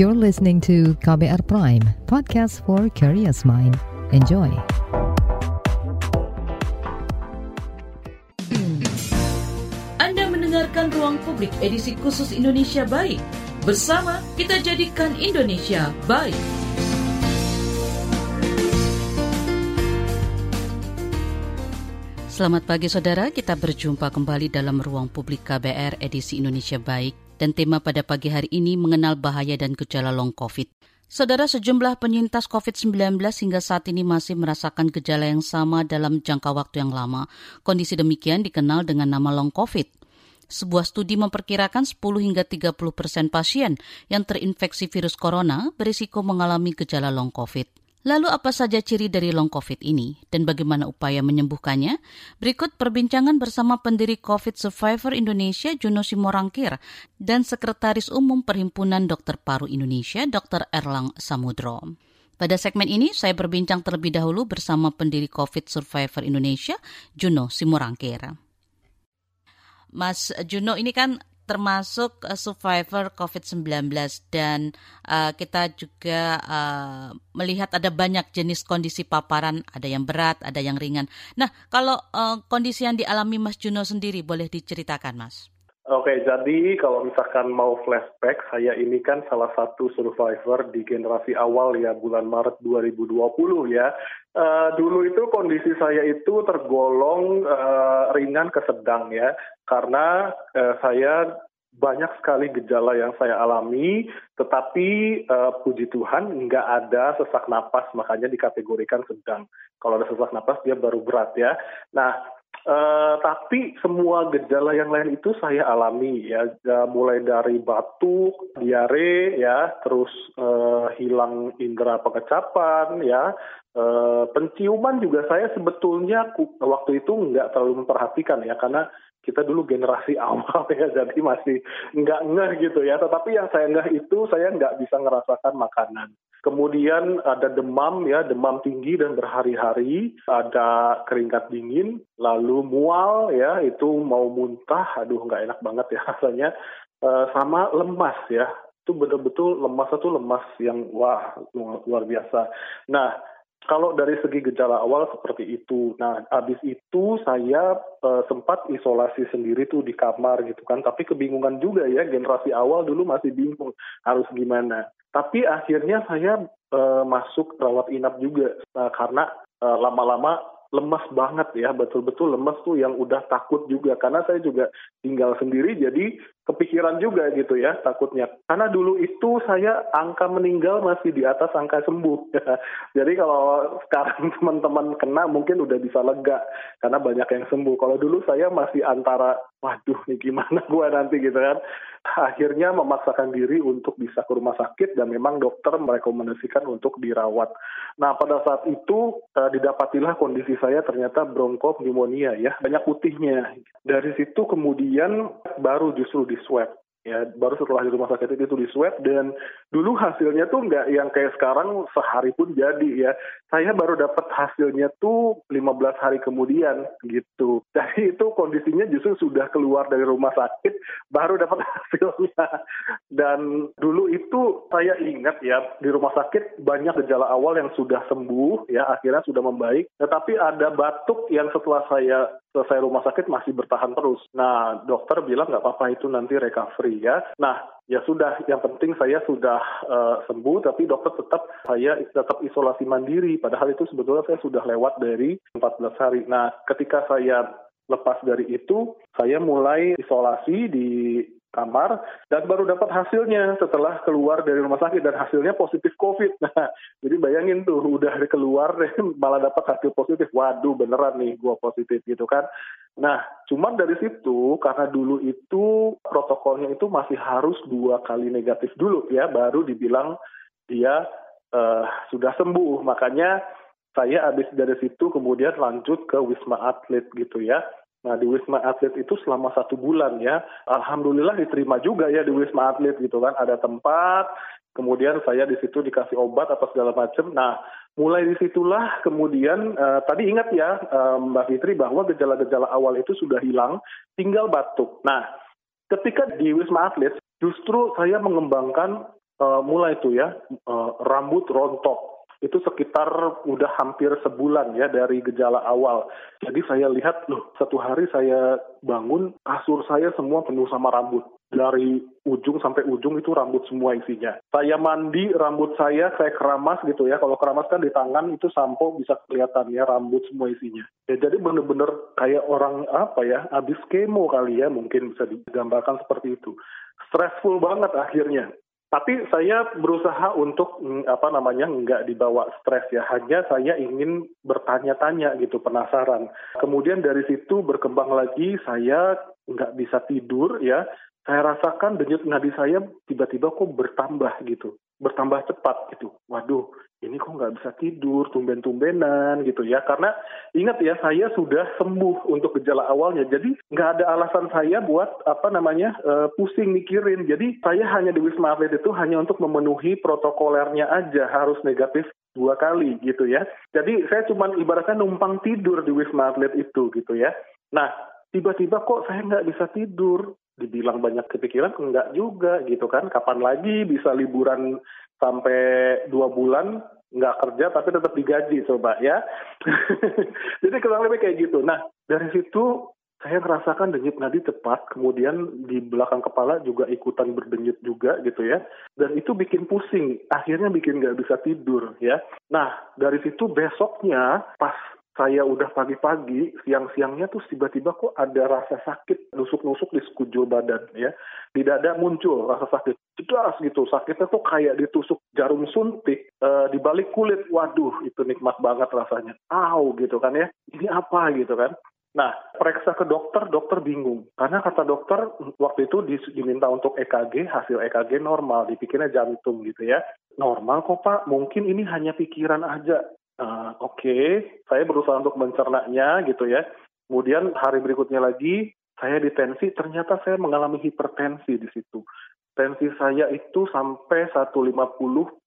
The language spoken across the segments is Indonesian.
You're listening to KBR Prime, podcast for curious mind. Enjoy. Anda mendengarkan Ruang Publik edisi khusus Indonesia Baik. Bersama kita jadikan Indonesia baik. Selamat pagi saudara, kita berjumpa kembali dalam Ruang Publik KBR edisi Indonesia Baik dan tema pada pagi hari ini mengenal bahaya dan gejala long COVID. Saudara sejumlah penyintas COVID-19 hingga saat ini masih merasakan gejala yang sama dalam jangka waktu yang lama. Kondisi demikian dikenal dengan nama long COVID. Sebuah studi memperkirakan 10 hingga 30 persen pasien yang terinfeksi virus corona berisiko mengalami gejala long COVID. Lalu apa saja ciri dari long COVID ini dan bagaimana upaya menyembuhkannya? Berikut perbincangan bersama pendiri COVID Survivor Indonesia Juno Simorangkir dan Sekretaris Umum Perhimpunan Dokter Paru Indonesia Dr. Erlang Samudro. Pada segmen ini saya berbincang terlebih dahulu bersama pendiri COVID Survivor Indonesia Juno Simorangkir. Mas Juno ini kan termasuk uh, survivor COVID-19 dan uh, kita juga uh, melihat ada banyak jenis kondisi paparan, ada yang berat, ada yang ringan. Nah, kalau uh, kondisi yang dialami Mas Juno sendiri boleh diceritakan, Mas? Oke, jadi kalau misalkan mau flashback, saya ini kan salah satu survivor di generasi awal ya bulan Maret 2020 ya. Uh, dulu itu kondisi saya itu tergolong uh, ringan ke sedang ya, karena uh, saya banyak sekali gejala yang saya alami, tetapi uh, puji Tuhan nggak ada sesak napas, makanya dikategorikan sedang. Kalau ada sesak napas dia baru berat ya. Nah, Uh, tapi semua gejala yang lain itu saya alami ya, ya mulai dari batuk, diare ya, terus uh, hilang indera pengecapan ya, uh, penciuman juga saya sebetulnya waktu itu nggak terlalu memperhatikan ya. Karena kita dulu generasi awal ya. Jadi masih nggak ngeh gitu ya. Tetapi yang saya ngeh itu saya nggak bisa ngerasakan makanan kemudian ada demam ya demam tinggi dan berhari-hari ada keringat dingin lalu mual ya itu mau muntah aduh nggak enak banget ya rasanya. Uh, sama lemas ya itu betul-betul lemas itu lemas yang wah luar biasa. Nah kalau dari segi gejala awal seperti itu. Nah, habis itu saya uh, sempat isolasi sendiri tuh di kamar gitu kan. Tapi kebingungan juga ya, generasi awal dulu masih bingung harus gimana. Tapi akhirnya saya uh, masuk rawat inap juga uh, karena lama-lama lemas banget ya, betul-betul lemas tuh yang udah takut juga karena saya juga tinggal sendiri jadi kepikiran juga gitu ya takutnya. Karena dulu itu saya angka meninggal masih di atas angka sembuh. Jadi kalau sekarang teman-teman kena mungkin udah bisa lega karena banyak yang sembuh. Kalau dulu saya masih antara waduh nih gimana gue nanti gitu kan. Akhirnya memaksakan diri untuk bisa ke rumah sakit dan memang dokter merekomendasikan untuk dirawat. Nah pada saat itu uh, didapatilah kondisi saya ternyata bronkopneumonia ya banyak putihnya. Dari situ kemudian baru justru di swab ya baru setelah di rumah sakit itu di swab dan dulu hasilnya tuh nggak yang kayak sekarang sehari pun jadi ya. Saya baru dapat hasilnya tuh 15 hari kemudian gitu. Jadi itu kondisinya justru sudah keluar dari rumah sakit baru dapat hasilnya. Dan dulu itu saya ingat ya di rumah sakit banyak gejala awal yang sudah sembuh ya akhirnya sudah membaik. Tetapi ada batuk yang setelah saya selesai rumah sakit masih bertahan terus. Nah, dokter bilang nggak apa-apa itu nanti recovery ya. Nah, ya sudah, yang penting saya sudah uh, sembuh, tapi dokter tetap saya tetap isolasi mandiri. Padahal itu sebetulnya saya sudah lewat dari 14 hari. Nah, ketika saya lepas dari itu, saya mulai isolasi di kamar dan baru dapat hasilnya setelah keluar dari rumah sakit dan hasilnya positif COVID. Nah, jadi bayangin tuh udah keluar malah dapat hasil positif. Waduh, beneran nih gua positif gitu kan. Nah, cuman dari situ karena dulu itu protokolnya itu masih harus dua kali negatif dulu ya baru dibilang dia uh, sudah sembuh. Makanya saya habis dari situ kemudian lanjut ke Wisma Atlet gitu ya. Nah di Wisma Atlet itu selama satu bulan ya, alhamdulillah diterima juga ya di Wisma Atlet gitu kan, ada tempat, kemudian saya di situ dikasih obat apa segala macam. Nah mulai di situlah kemudian uh, tadi ingat ya uh, Mbak Fitri bahwa gejala-gejala awal itu sudah hilang, tinggal batuk. Nah ketika di Wisma Atlet justru saya mengembangkan uh, mulai tuh ya uh, rambut rontok itu sekitar udah hampir sebulan ya dari gejala awal. Jadi saya lihat loh satu hari saya bangun kasur saya semua penuh sama rambut dari ujung sampai ujung itu rambut semua isinya. Saya mandi rambut saya saya keramas gitu ya. Kalau keramas kan di tangan itu sampo bisa kelihatan ya rambut semua isinya. Ya, jadi bener-bener kayak orang apa ya habis kemo kali ya mungkin bisa digambarkan seperti itu. Stressful banget akhirnya. Tapi saya berusaha untuk mm, apa namanya nggak dibawa stres ya. Hanya saya ingin bertanya-tanya gitu, penasaran. Kemudian dari situ berkembang lagi saya nggak bisa tidur ya saya rasakan denyut nadi saya tiba-tiba kok bertambah gitu, bertambah cepat gitu. Waduh, ini kok nggak bisa tidur, tumben-tumbenan gitu ya. Karena ingat ya, saya sudah sembuh untuk gejala awalnya. Jadi nggak ada alasan saya buat apa namanya uh, pusing mikirin. Jadi saya hanya di Wisma Atlet itu hanya untuk memenuhi protokolernya aja harus negatif dua kali gitu ya. Jadi saya cuma ibaratnya numpang tidur di Wisma Atlet itu gitu ya. Nah, tiba-tiba kok saya nggak bisa tidur dibilang banyak kepikiran enggak juga gitu kan kapan lagi bisa liburan sampai dua bulan nggak kerja tapi tetap digaji coba ya jadi kurang lebih kayak gitu nah dari situ saya merasakan denyut nadi cepat, kemudian di belakang kepala juga ikutan berdenyut juga gitu ya. Dan itu bikin pusing, akhirnya bikin nggak bisa tidur ya. Nah, dari situ besoknya pas saya udah pagi-pagi, siang-siangnya tuh tiba-tiba kok ada rasa sakit, nusuk-nusuk di sekujur badan ya. Di dada muncul rasa sakit, jelas gitu. Sakitnya tuh kayak ditusuk jarum suntik uh, di balik kulit. Waduh, itu nikmat banget rasanya. Au gitu kan ya. Ini apa gitu kan. Nah, periksa ke dokter, dokter bingung. Karena kata dokter, waktu itu diminta untuk EKG, hasil EKG normal, dipikirnya jantung gitu ya. Normal kok Pak, mungkin ini hanya pikiran aja. Uh, Oke, okay. saya berusaha untuk mencernanya gitu ya. Kemudian hari berikutnya lagi saya ditensi, ternyata saya mengalami hipertensi di situ. Tensi saya itu sampai 150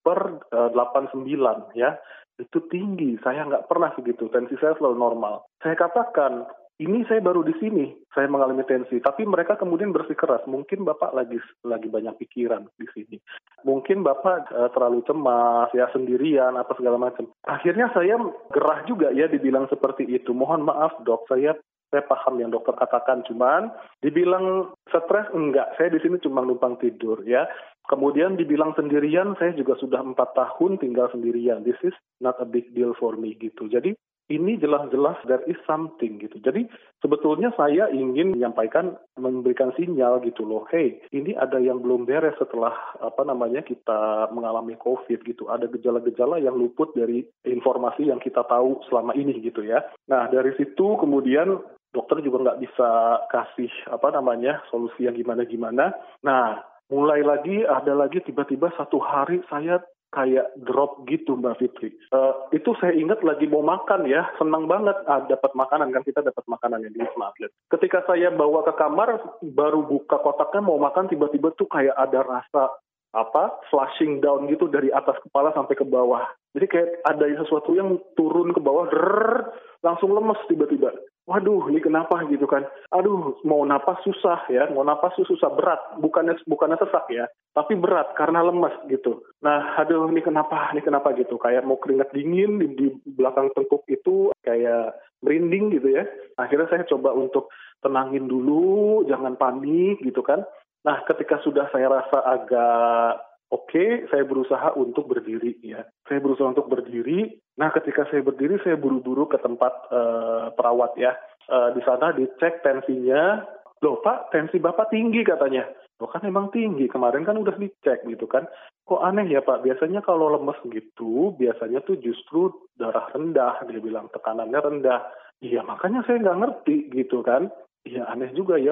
per uh, 89 ya. Itu tinggi, saya nggak pernah segitu. Tensi saya selalu normal. Saya katakan, ini saya baru di sini, saya mengalami tensi. Tapi mereka kemudian bersikeras, mungkin Bapak lagi lagi banyak pikiran di sini. Mungkin Bapak uh, terlalu cemas, ya sendirian, apa segala macam. Akhirnya saya gerah juga ya dibilang seperti itu. Mohon maaf dok, saya saya paham yang dokter katakan, cuman dibilang stres enggak, saya di sini cuma numpang tidur ya. Kemudian dibilang sendirian, saya juga sudah empat tahun tinggal sendirian. This is not a big deal for me gitu. Jadi ini jelas-jelas there is something gitu. Jadi sebetulnya saya ingin menyampaikan, memberikan sinyal gitu loh, hey ini ada yang belum beres setelah apa namanya kita mengalami COVID gitu. Ada gejala-gejala yang luput dari informasi yang kita tahu selama ini gitu ya. Nah dari situ kemudian dokter juga nggak bisa kasih apa namanya solusi yang gimana-gimana. Nah mulai lagi ada lagi tiba-tiba satu hari saya kayak drop gitu Mbak Fitri. Uh, itu saya ingat lagi mau makan ya, senang banget ah, dapat makanan kan kita dapat makanan yang di Wisma Atlet. Ketika saya bawa ke kamar, baru buka kotaknya mau makan tiba-tiba tuh kayak ada rasa apa flashing down gitu dari atas kepala sampai ke bawah. Jadi kayak ada sesuatu yang turun ke bawah, drrr, langsung lemes tiba-tiba waduh ini kenapa gitu kan? Aduh mau napas susah ya mau napas susah berat. Bukannya bukannya sesak ya tapi berat karena lemas gitu. Nah aduh ini kenapa ini kenapa gitu? Kayak mau keringat dingin di, di belakang tengkuk itu kayak merinding gitu ya. Akhirnya saya coba untuk tenangin dulu jangan panik gitu kan. Nah ketika sudah saya rasa agak oke, okay, saya berusaha untuk berdiri ya. Saya berusaha untuk berdiri. Nah, ketika saya berdiri, saya buru-buru ke tempat uh, perawat ya. Uh, di sana dicek tensinya. Loh, Pak, tensi Bapak tinggi katanya. Loh kan emang tinggi, kemarin kan udah dicek gitu kan. Kok aneh ya Pak, biasanya kalau lemes gitu, biasanya tuh justru darah rendah, dia bilang tekanannya rendah. Iya makanya saya nggak ngerti gitu kan. Iya aneh juga ya.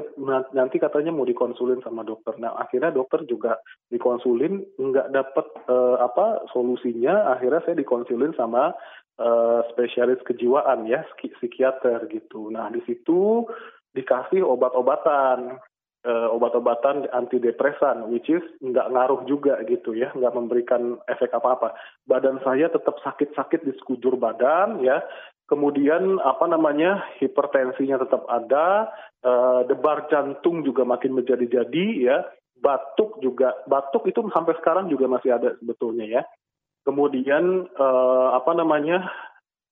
Nanti katanya mau dikonsulin sama dokter. Nah akhirnya dokter juga dikonsulin nggak dapet uh, apa solusinya. Akhirnya saya dikonsulin sama uh, spesialis kejiwaan ya psikiater gitu. Nah di situ dikasih obat-obatan uh, obat-obatan antidepresan, which is nggak ngaruh juga gitu ya, nggak memberikan efek apa-apa. Badan saya tetap sakit-sakit di sekujur badan ya, kemudian apa namanya hipertensinya tetap ada, uh, debar jantung juga makin menjadi-jadi ya, batuk juga batuk itu sampai sekarang juga masih ada sebetulnya ya. Kemudian uh, apa namanya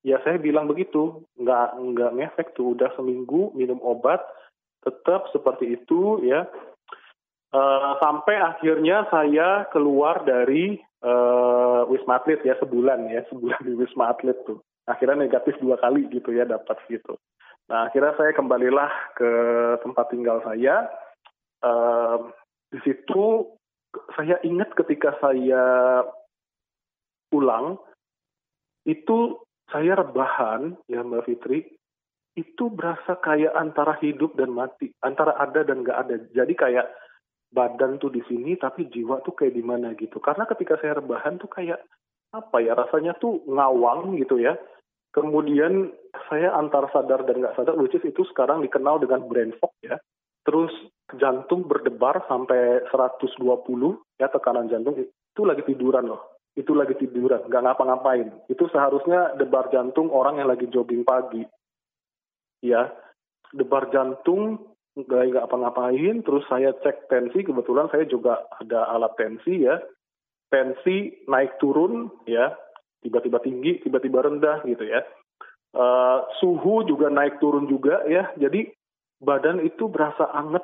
ya saya bilang begitu nggak nggak ngefek tuh udah seminggu minum obat tetap seperti itu ya. Uh, sampai akhirnya saya keluar dari uh, wisma atlet ya sebulan ya sebulan di wisma atlet tuh akhirnya negatif dua kali gitu ya dapat gitu. Nah akhirnya saya kembalilah ke tempat tinggal saya. Uh, di situ saya ingat ketika saya pulang itu saya rebahan ya Mbak Fitri itu berasa kayak antara hidup dan mati antara ada dan nggak ada. Jadi kayak badan tuh di sini tapi jiwa tuh kayak di mana gitu. Karena ketika saya rebahan tuh kayak apa ya rasanya tuh ngawang gitu ya kemudian saya antara sadar dan nggak sadar which itu sekarang dikenal dengan brain fog ya. Terus jantung berdebar sampai 120 ya tekanan jantung itu lagi tiduran loh. Itu lagi tiduran nggak ngapa-ngapain. Itu seharusnya debar jantung orang yang lagi jogging pagi ya. Debar jantung nggak nggak apa-ngapain terus saya cek tensi kebetulan saya juga ada alat tensi ya. Tensi naik turun ya tiba-tiba tinggi tiba-tiba rendah gitu ya. Uh, suhu juga naik turun juga ya. Jadi badan itu berasa anget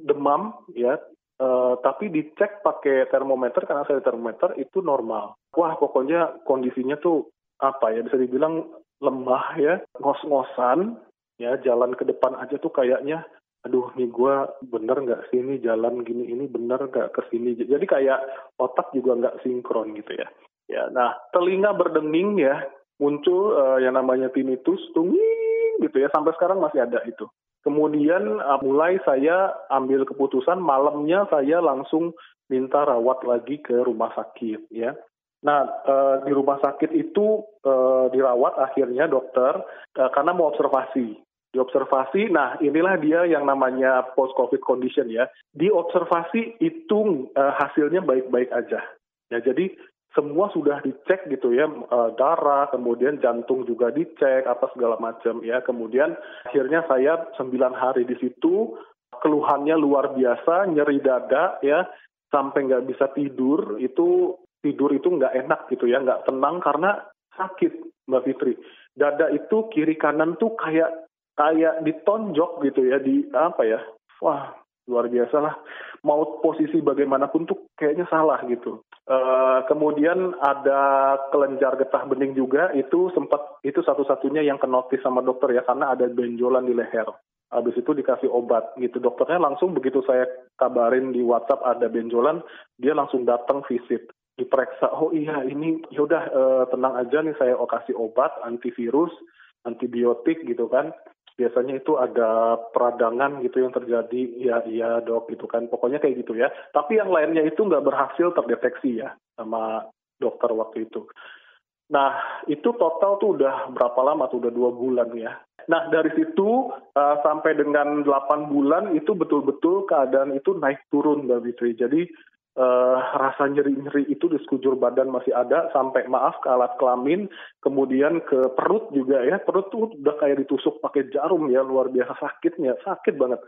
demam ya. Uh, tapi dicek pakai termometer karena saya termometer itu normal. Wah pokoknya kondisinya tuh apa ya bisa dibilang lemah ya ngos-ngosan ya jalan ke depan aja tuh kayaknya aduh nih gue bener nggak sini jalan gini ini bener nggak ke sini? Jadi kayak otak juga nggak sinkron gitu ya ya nah telinga berdenging ya muncul uh, yang namanya tinnitus tunging gitu ya sampai sekarang masih ada itu Kemudian uh, mulai saya ambil keputusan malamnya saya langsung minta rawat lagi ke rumah sakit ya. Nah uh, di rumah sakit itu uh, dirawat akhirnya dokter uh, karena mau observasi. Diobservasi, nah inilah dia yang namanya post COVID condition ya. Di observasi itu uh, hasilnya baik-baik aja. Ya jadi semua sudah dicek gitu ya eh, darah kemudian jantung juga dicek apa segala macam ya. Kemudian akhirnya saya sembilan hari di situ keluhannya luar biasa nyeri dada ya sampai nggak bisa tidur itu tidur itu nggak enak gitu ya nggak tenang karena sakit mbak Fitri. Dada itu kiri kanan tuh kayak kayak ditonjok gitu ya di apa ya wah luar biasa lah mau posisi bagaimanapun tuh kayaknya salah gitu Uh, kemudian ada kelenjar getah bening juga itu sempat itu satu-satunya yang kenotis sama dokter ya karena ada benjolan di leher. Habis itu dikasih obat gitu. Dokternya langsung begitu saya kabarin di WhatsApp ada benjolan, dia langsung datang visit diperiksa. Oh iya ini yaudah uh, tenang aja nih saya kasih obat antivirus, antibiotik gitu kan biasanya itu ada peradangan gitu yang terjadi. Ya iya dok gitu kan. Pokoknya kayak gitu ya. Tapi yang lainnya itu nggak berhasil terdeteksi ya sama dokter waktu itu. Nah itu total tuh udah berapa lama tuh? Udah dua bulan ya. Nah dari situ uh, sampai dengan delapan bulan itu betul-betul keadaan itu naik turun mbak Fitri. Jadi uh, rasa nyeri-nyeri itu di sekujur badan masih ada sampai maaf ke alat kelamin, kemudian ke perut juga ya. Perut tuh udah kayak ditusuk pakai jarum ya, luar biasa sakitnya, sakit banget.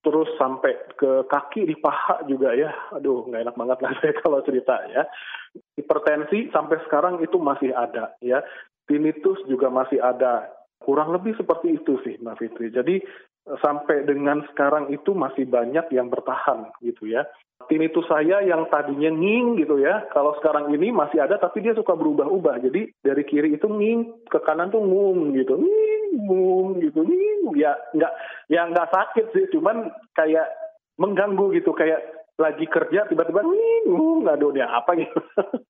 Terus sampai ke kaki di paha juga ya. Aduh, nggak enak banget lah saya kalau cerita ya. Hipertensi sampai sekarang itu masih ada ya. Tinnitus juga masih ada. Kurang lebih seperti itu sih Mbak Fitri. Jadi sampai dengan sekarang itu masih banyak yang bertahan gitu ya tinnitus saya yang tadinya nging gitu ya, kalau sekarang ini masih ada tapi dia suka berubah-ubah. Jadi dari kiri itu nging, ke kanan tuh ngung gitu, nging, ngung gitu, nging. Ya nggak, ya nggak sakit sih, cuman kayak mengganggu gitu, kayak lagi kerja tiba-tiba nging, ngung, nggak ada apa gitu.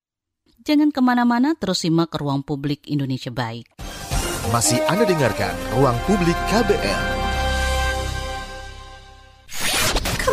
Jangan ke mana-mana, terus simak ke Ruang Publik Indonesia Baik. Masih Anda dengarkan Ruang Publik KBR.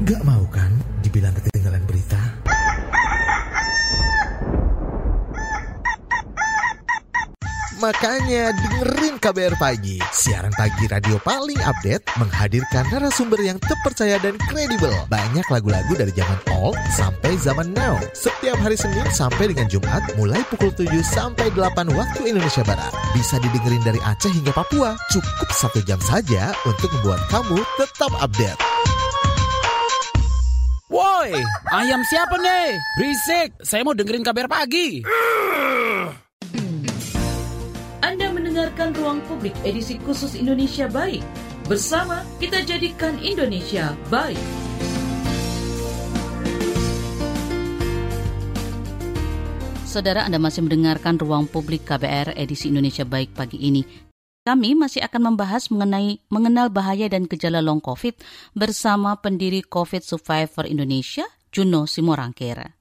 Gak mau kan dibilang ketinggalan berita? Makanya dengerin KBR Pagi. Siaran pagi radio paling update menghadirkan narasumber yang terpercaya dan kredibel. Banyak lagu-lagu dari zaman old sampai zaman now. Setiap hari Senin sampai dengan Jumat mulai pukul 7 sampai 8 waktu Indonesia Barat. Bisa didengerin dari Aceh hingga Papua. Cukup satu jam saja untuk membuat kamu tetap update. Woi, ayam siapa nih? Berisik, saya mau dengerin kabar pagi. Anda mendengarkan Ruang Publik edisi khusus Indonesia Baik. Bersama kita jadikan Indonesia baik. Saudara Anda masih mendengarkan Ruang Publik KBR edisi Indonesia Baik pagi ini. Kami masih akan membahas mengenai mengenal bahaya dan gejala long COVID bersama pendiri COVID Survivor Indonesia, Juno Simorangkera.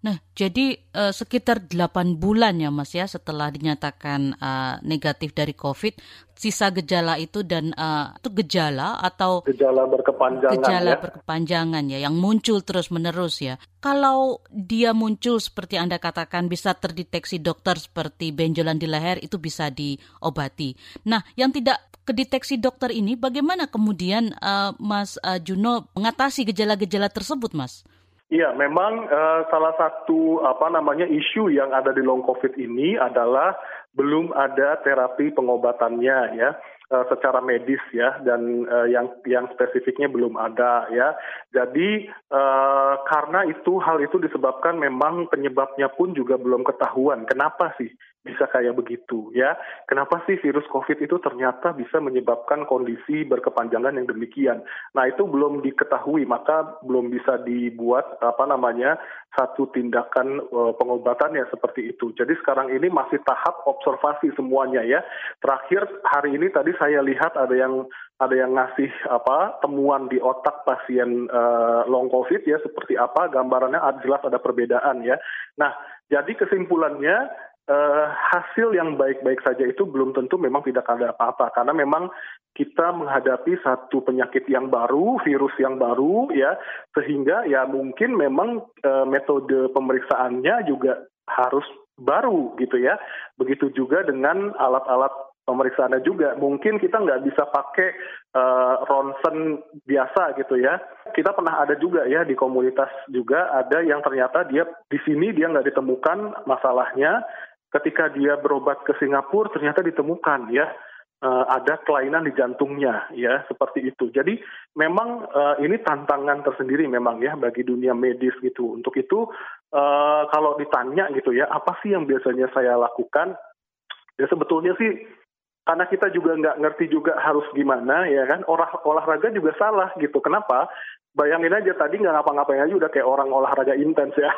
Nah, jadi uh, sekitar 8 bulan ya Mas ya setelah dinyatakan uh, negatif dari COVID, sisa gejala itu dan uh, itu gejala atau gejala berkepanjangan gejala ya. berkepanjangan ya yang muncul terus-menerus ya. Kalau dia muncul seperti Anda katakan bisa terdeteksi dokter seperti benjolan di leher itu bisa diobati. Nah, yang tidak kedeteksi dokter ini bagaimana kemudian uh, Mas uh, Juno mengatasi gejala-gejala tersebut, Mas? Iya, memang uh, salah satu apa namanya isu yang ada di long covid ini adalah belum ada terapi pengobatannya ya uh, secara medis ya dan uh, yang yang spesifiknya belum ada ya. Jadi uh, karena itu hal itu disebabkan memang penyebabnya pun juga belum ketahuan. Kenapa sih bisa kayak begitu ya? Kenapa sih virus COVID itu ternyata bisa menyebabkan kondisi berkepanjangan yang demikian? Nah itu belum diketahui maka belum bisa dibuat apa namanya satu tindakan uh, pengobatannya seperti itu. Jadi sekarang ini masih tahap observasi semuanya ya. Terakhir hari ini tadi saya lihat ada yang ada yang ngasih apa temuan di otak pasien uh, long covid ya seperti apa gambarannya jelas ada perbedaan ya. Nah jadi kesimpulannya uh, hasil yang baik-baik saja itu belum tentu memang tidak ada apa-apa karena memang kita menghadapi satu penyakit yang baru, virus yang baru ya sehingga ya mungkin memang uh, metode pemeriksaannya juga harus baru gitu ya. Begitu juga dengan alat-alat pemeriksaannya juga. Mungkin kita nggak bisa pakai uh, ronsen biasa gitu ya. Kita pernah ada juga ya di komunitas juga ada yang ternyata dia di sini dia nggak ditemukan masalahnya. Ketika dia berobat ke Singapura ternyata ditemukan ya uh, ada kelainan di jantungnya ya seperti itu. Jadi memang uh, ini tantangan tersendiri memang ya bagi dunia medis gitu. Untuk itu uh, kalau ditanya gitu ya apa sih yang biasanya saya lakukan? Ya sebetulnya sih karena kita juga nggak ngerti juga harus gimana ya kan olah olahraga juga salah gitu. Kenapa? Bayangin aja tadi nggak ngapa-ngapain aja udah kayak orang olahraga intens ya.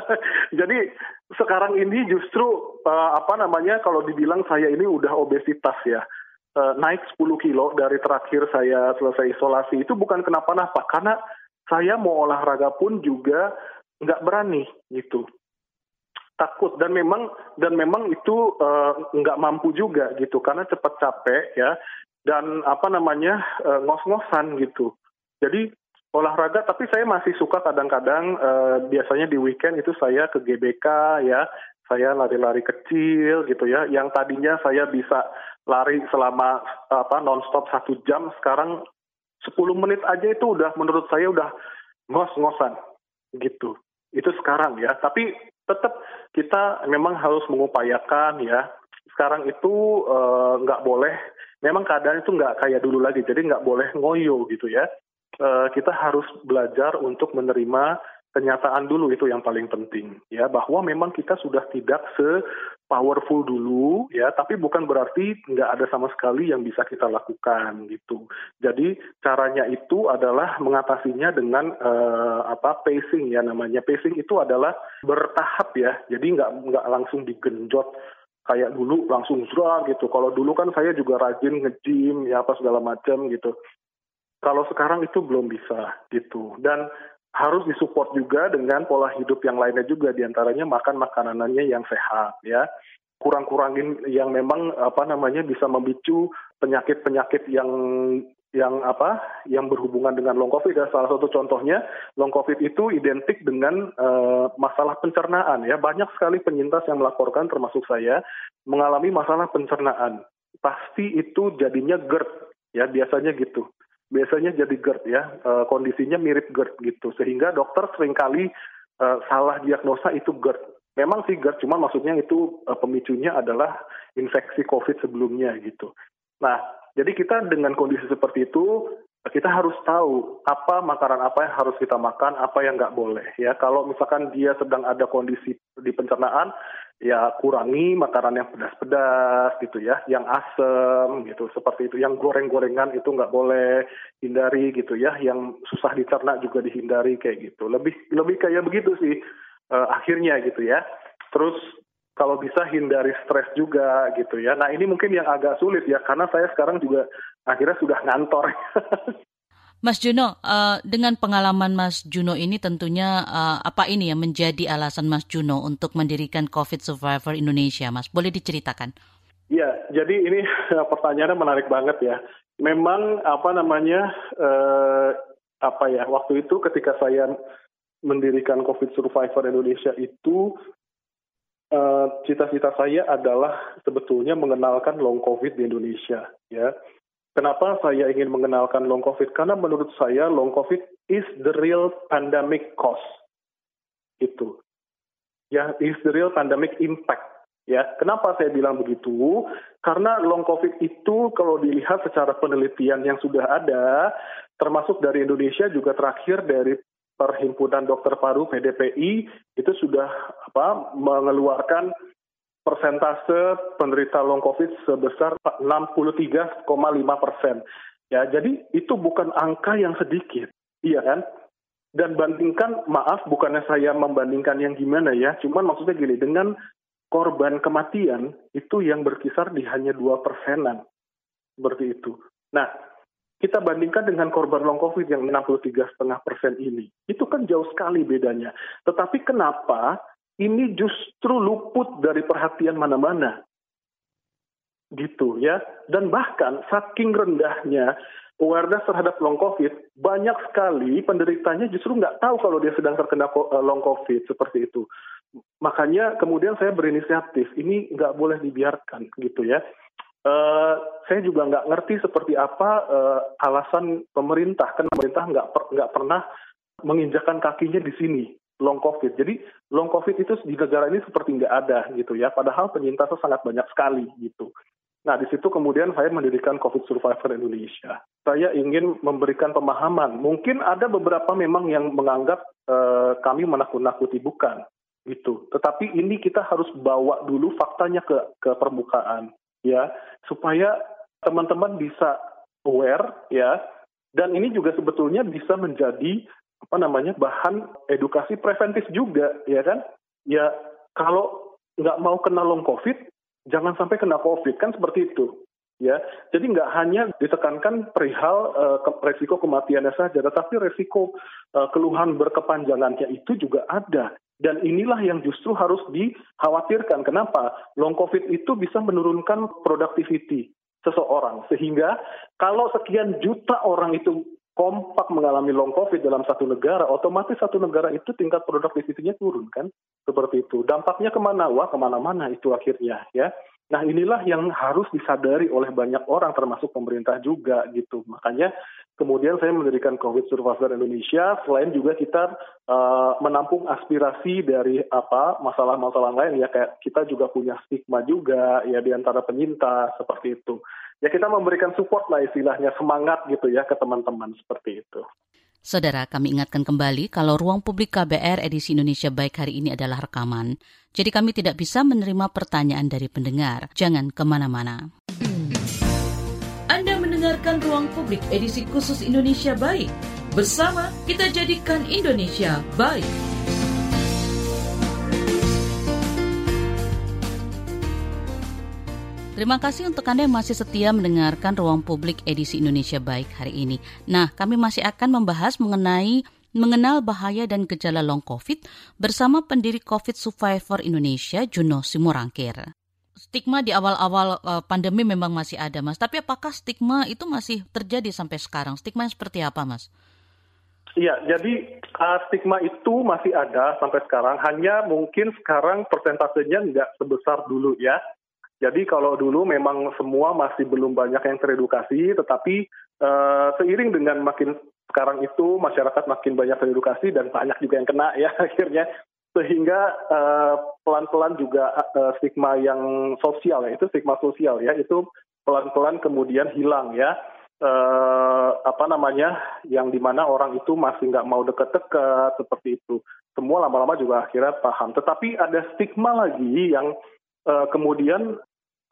Jadi sekarang ini justru uh, apa namanya kalau dibilang saya ini udah obesitas ya. Uh, naik 10 kilo dari terakhir saya selesai isolasi itu bukan kenapa-napa karena saya mau olahraga pun juga nggak berani gitu takut. Dan memang dan memang itu uh, nggak mampu juga gitu. Karena cepat capek ya. Dan apa namanya uh, ngos-ngosan gitu. Jadi olahraga tapi saya masih suka kadang-kadang uh, biasanya di weekend itu saya ke GBK ya. Saya lari-lari kecil gitu ya. Yang tadinya saya bisa lari selama apa nonstop satu jam sekarang 10 menit aja itu udah menurut saya udah ngos-ngosan gitu. Itu sekarang ya. Tapi tetap kita memang harus mengupayakan ya. Sekarang itu nggak uh, boleh memang keadaan itu nggak kayak dulu lagi jadi nggak boleh ngoyo gitu ya. Uh, kita harus belajar untuk menerima kenyataan dulu itu yang paling penting ya bahwa memang kita sudah tidak se powerful dulu ya tapi bukan berarti nggak ada sama sekali yang bisa kita lakukan gitu. Jadi caranya itu adalah mengatasinya dengan uh, apa pacing ya namanya. Pacing itu adalah bertahap ya. Jadi nggak nggak langsung digenjot kayak dulu langsung zrak gitu. Kalau dulu kan saya juga rajin nge-gym ya apa segala macam gitu. Kalau sekarang itu belum bisa gitu. Dan harus disupport juga dengan pola hidup yang lainnya juga di antaranya makan makanannya yang sehat ya. Kurang-kurangin yang memang apa namanya bisa memicu penyakit-penyakit yang yang apa yang berhubungan dengan long covid. Dan salah satu contohnya long covid itu identik dengan uh, masalah pencernaan ya. Banyak sekali penyintas yang melaporkan termasuk saya mengalami masalah pencernaan. Pasti itu jadinya GERD ya biasanya gitu biasanya jadi GERD ya uh, kondisinya mirip GERD gitu. Sehingga dokter sering kali uh, salah diagnosa itu GERD. Memang sih GERD cuma maksudnya itu uh, pemicunya adalah infeksi COVID sebelumnya gitu. Nah jadi kita dengan kondisi seperti itu kita harus tahu apa makanan apa yang harus kita makan, apa yang nggak boleh. Ya, kalau misalkan dia sedang ada kondisi di pencernaan, ya kurangi makanan yang pedas-pedas gitu ya, yang asam gitu, seperti itu. Yang goreng-gorengan itu nggak boleh hindari gitu ya, yang susah dicerna juga dihindari kayak gitu. Lebih lebih kayak begitu sih uh, akhirnya gitu ya. Terus kalau bisa hindari stres juga gitu ya. Nah ini mungkin yang agak sulit ya karena saya sekarang juga akhirnya sudah ngantor. Mas Juno, uh, dengan pengalaman Mas Juno ini tentunya uh, apa ini yang menjadi alasan Mas Juno untuk mendirikan COVID Survivor Indonesia, Mas? Boleh diceritakan? Ya, jadi ini pertanyaannya menarik banget ya. Memang apa namanya uh, apa ya waktu itu ketika saya mendirikan COVID Survivor Indonesia itu Eh, cita-cita uh, saya adalah sebetulnya mengenalkan long covid di Indonesia ya. Kenapa saya ingin mengenalkan long covid? Karena menurut saya long covid is the real pandemic cost. Itu. Ya, is the real pandemic impact. Ya, kenapa saya bilang begitu? Karena long covid itu kalau dilihat secara penelitian yang sudah ada, termasuk dari Indonesia juga terakhir dari Perhimpunan Dokter Paru PDPI itu sudah apa mengeluarkan persentase penderita long COVID sebesar 63,5 persen. Ya, jadi itu bukan angka yang sedikit, iya kan? Dan bandingkan, maaf, bukannya saya membandingkan yang gimana ya, cuman maksudnya gini, dengan korban kematian itu yang berkisar di hanya dua persenan, seperti itu. Nah, kita bandingkan dengan korban long COVID yang 63,5 persen ini. Itu kan jauh sekali bedanya. Tetapi kenapa ini justru luput dari perhatian mana-mana? Gitu ya. Dan bahkan saking rendahnya awareness terhadap long COVID, banyak sekali penderitanya justru nggak tahu kalau dia sedang terkena eh, long COVID seperti itu. Makanya kemudian saya berinisiatif, ini nggak boleh dibiarkan gitu ya. Uh, saya juga nggak ngerti seperti apa uh, alasan pemerintah, karena pemerintah nggak per, nggak pernah menginjakan kakinya di sini long covid. Jadi long covid itu di negara ini seperti nggak ada gitu ya. Padahal penyintasnya sangat banyak sekali gitu. Nah di situ kemudian saya mendirikan COVID Survivor Indonesia. Saya ingin memberikan pemahaman. Mungkin ada beberapa memang yang menganggap uh, kami menakut-nakuti bukan gitu. Tetapi ini kita harus bawa dulu faktanya ke ke permukaan ya supaya teman-teman bisa aware ya dan ini juga sebetulnya bisa menjadi apa namanya bahan edukasi preventif juga ya kan ya kalau nggak mau kena long covid jangan sampai kena covid kan seperti itu ya jadi nggak hanya ditekankan perihal uh, resiko kematiannya saja tetapi resiko uh, keluhan berkepanjangannya itu juga ada dan inilah yang justru harus dikhawatirkan. Kenapa? Long COVID itu bisa menurunkan productivity seseorang. Sehingga kalau sekian juta orang itu kompak mengalami long COVID dalam satu negara, otomatis satu negara itu tingkat productivity-nya turun kan? Seperti itu. Dampaknya ke mana? Wah ke mana-mana itu akhirnya ya. Nah inilah yang harus disadari oleh banyak orang termasuk pemerintah juga gitu. Makanya kemudian saya mendirikan COVID Survivor Indonesia. Selain juga kita uh, menampung aspirasi dari apa masalah-masalah lain ya kayak kita juga punya stigma juga ya di antara penyintas seperti itu. Ya kita memberikan support lah istilahnya semangat gitu ya ke teman-teman seperti itu. Saudara, kami ingatkan kembali kalau ruang publik KBR edisi Indonesia Baik hari ini adalah rekaman. Jadi kami tidak bisa menerima pertanyaan dari pendengar. Jangan ke mana-mana. Anda mendengarkan ruang publik edisi khusus Indonesia Baik. Bersama kita jadikan Indonesia baik. Terima kasih untuk Anda yang masih setia mendengarkan Ruang Publik edisi Indonesia Baik hari ini. Nah, kami masih akan membahas mengenai mengenal bahaya dan gejala long COVID bersama pendiri COVID Survivor Indonesia, Juno Simorangkir. stigma di awal-awal uh, pandemi memang masih ada, Mas. Tapi apakah stigma itu masih terjadi sampai sekarang? Stigma yang seperti apa, Mas? Iya, jadi uh, stigma itu masih ada sampai sekarang. Hanya mungkin sekarang persentasenya nggak sebesar dulu ya. Jadi kalau dulu memang semua masih belum banyak yang teredukasi, tetapi uh, seiring dengan makin sekarang itu masyarakat makin banyak teredukasi dan banyak juga yang kena ya akhirnya sehingga uh, pelan-pelan juga uh, stigma yang sosial ya itu stigma sosial ya itu pelan-pelan kemudian hilang ya. Uh, apa namanya yang di mana orang itu masih nggak mau deket-deket seperti itu. Semua lama-lama juga akhirnya paham. Tetapi ada stigma lagi yang uh, kemudian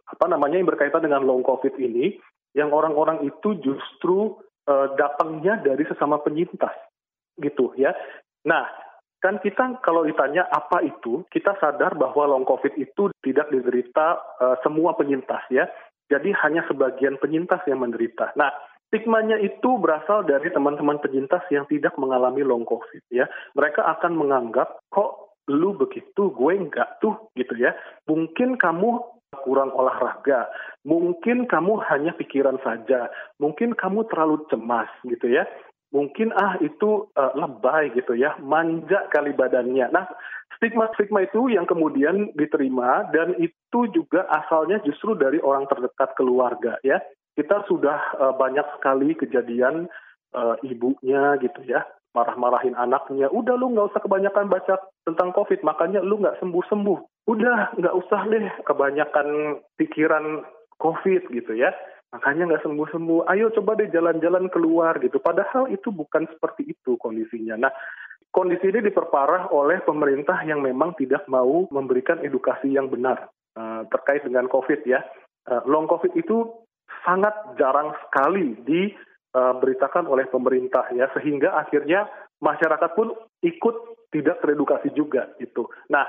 apa namanya yang berkaitan dengan long covid ini yang orang-orang itu justru uh, datangnya dari sesama penyintas gitu ya nah kan kita kalau ditanya apa itu, kita sadar bahwa long covid itu tidak diderita uh, semua penyintas ya. Jadi hanya sebagian penyintas yang menderita. Nah, stigmanya itu berasal dari teman-teman penyintas yang tidak mengalami long covid ya. Mereka akan menganggap kok lu begitu, gue enggak tuh gitu ya. Mungkin kamu kurang olahraga, mungkin kamu hanya pikiran saja, mungkin kamu terlalu cemas gitu ya mungkin ah itu uh, lebay gitu ya, manja kali badannya. Nah, stigma-stigma itu yang kemudian diterima dan itu juga asalnya justru dari orang terdekat keluarga ya. Kita sudah uh, banyak sekali kejadian uh, ibunya gitu ya, marah-marahin anaknya. Udah lu nggak usah kebanyakan baca tentang COVID, makanya lu nggak sembuh-sembuh. Udah nggak usah deh kebanyakan pikiran COVID gitu ya makanya nggak sembuh-sembuh. Ayo coba deh jalan-jalan keluar gitu. Padahal itu bukan seperti itu kondisinya. Nah, kondisi ini diperparah oleh pemerintah yang memang tidak mau memberikan edukasi yang benar uh, terkait dengan COVID ya. Uh, long COVID itu sangat jarang sekali diberitakan oleh pemerintah ya, sehingga akhirnya masyarakat pun ikut tidak teredukasi juga itu. Nah,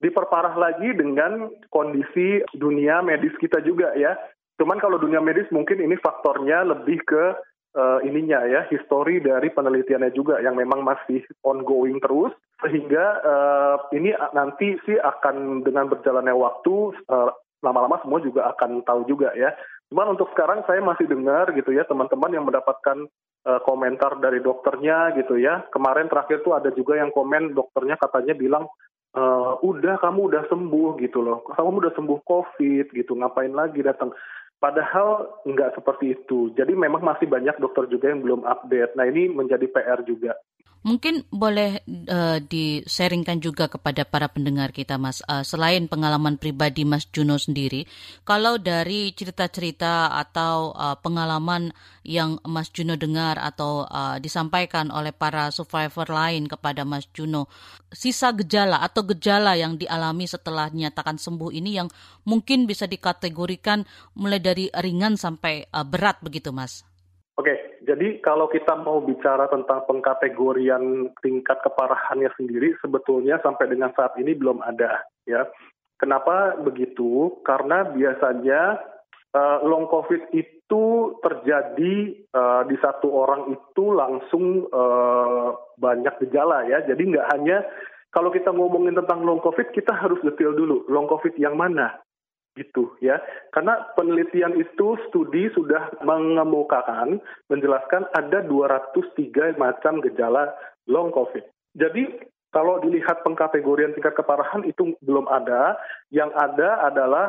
diperparah lagi dengan kondisi dunia medis kita juga ya. Cuman kalau dunia medis mungkin ini faktornya lebih ke uh, ininya ya, histori dari penelitiannya juga yang memang masih ongoing terus sehingga uh, ini nanti sih akan dengan berjalannya waktu uh, lama-lama semua juga akan tahu juga ya. Cuman untuk sekarang saya masih dengar gitu ya teman-teman yang mendapatkan uh, komentar dari dokternya gitu ya. Kemarin terakhir tuh ada juga yang komen dokternya katanya bilang uh, udah kamu udah sembuh gitu loh. Kamu udah sembuh COVID gitu. Ngapain lagi datang? Padahal nggak seperti itu. Jadi memang masih banyak dokter juga yang belum update. Nah ini menjadi PR juga. Mungkin boleh uh, disaringkan juga kepada para pendengar kita, Mas. Uh, selain pengalaman pribadi Mas Juno sendiri, kalau dari cerita-cerita atau uh, pengalaman yang Mas Juno dengar atau uh, disampaikan oleh para survivor lain kepada Mas Juno, sisa gejala atau gejala yang dialami setelah dinyatakan sembuh ini yang mungkin bisa dikategorikan mulai dari ringan sampai uh, berat begitu, Mas? Jadi kalau kita mau bicara tentang pengkategorian tingkat keparahannya sendiri, sebetulnya sampai dengan saat ini belum ada, ya. Kenapa begitu? Karena biasanya uh, long COVID itu terjadi uh, di satu orang itu langsung uh, banyak gejala, ya. Jadi nggak hanya kalau kita ngomongin tentang long COVID, kita harus detail dulu. Long COVID yang mana? Gitu ya. Karena penelitian itu studi sudah mengemukakan menjelaskan ada 203 macam gejala long covid. Jadi kalau dilihat pengkategorian tingkat keparahan itu belum ada. Yang ada adalah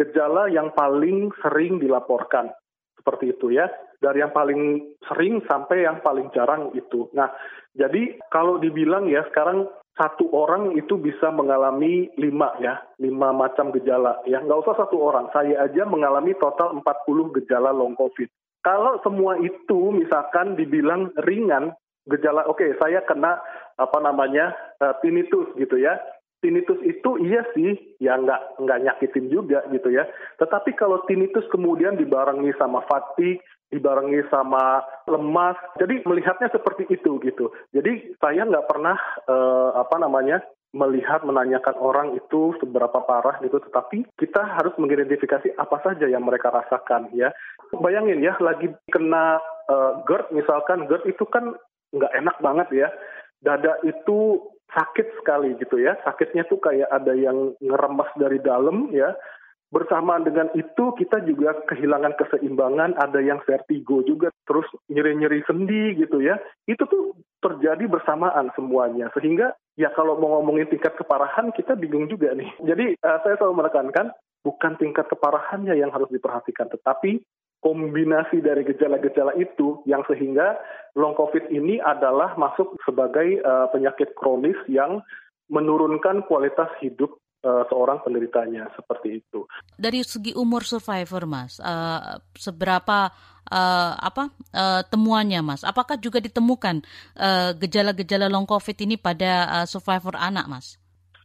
gejala yang paling sering dilaporkan. Seperti itu ya. Dari yang paling sering sampai yang paling jarang itu. Nah jadi kalau dibilang ya sekarang satu orang itu bisa mengalami lima ya, lima macam gejala. Ya, nggak usah satu orang. Saya aja mengalami total 40 gejala long COVID. Kalau semua itu misalkan dibilang ringan, gejala, oke okay, saya kena apa namanya uh, tinnitus gitu ya. Tinnitus itu iya sih, ya nggak nggak nyakitin juga gitu ya. Tetapi kalau tinnitus kemudian dibarengi sama fatigue, dibarengi sama lemas. Jadi melihatnya seperti itu gitu. Jadi saya nggak pernah uh, apa namanya melihat menanyakan orang itu seberapa parah gitu, tetapi kita harus mengidentifikasi apa saja yang mereka rasakan ya. Bayangin ya, lagi kena uh, GERD misalkan, GERD itu kan nggak enak banget ya. Dada itu sakit sekali gitu ya, sakitnya tuh kayak ada yang ngeremas dari dalam ya, bersamaan dengan itu kita juga kehilangan keseimbangan, ada yang vertigo juga, terus nyeri-nyeri sendi gitu ya. Itu tuh terjadi bersamaan semuanya. Sehingga ya kalau mau ngomongin tingkat keparahan kita bingung juga nih. Jadi uh, saya selalu menekankan bukan tingkat keparahannya yang harus diperhatikan, tetapi kombinasi dari gejala-gejala itu yang sehingga long covid ini adalah masuk sebagai uh, penyakit kronis yang menurunkan kualitas hidup uh, seorang penderitanya seperti itu. Dari segi umur survivor, Mas, uh, seberapa uh, apa uh, temuannya, Mas? Apakah juga ditemukan gejala-gejala uh, long COVID ini pada uh, survivor anak, Mas?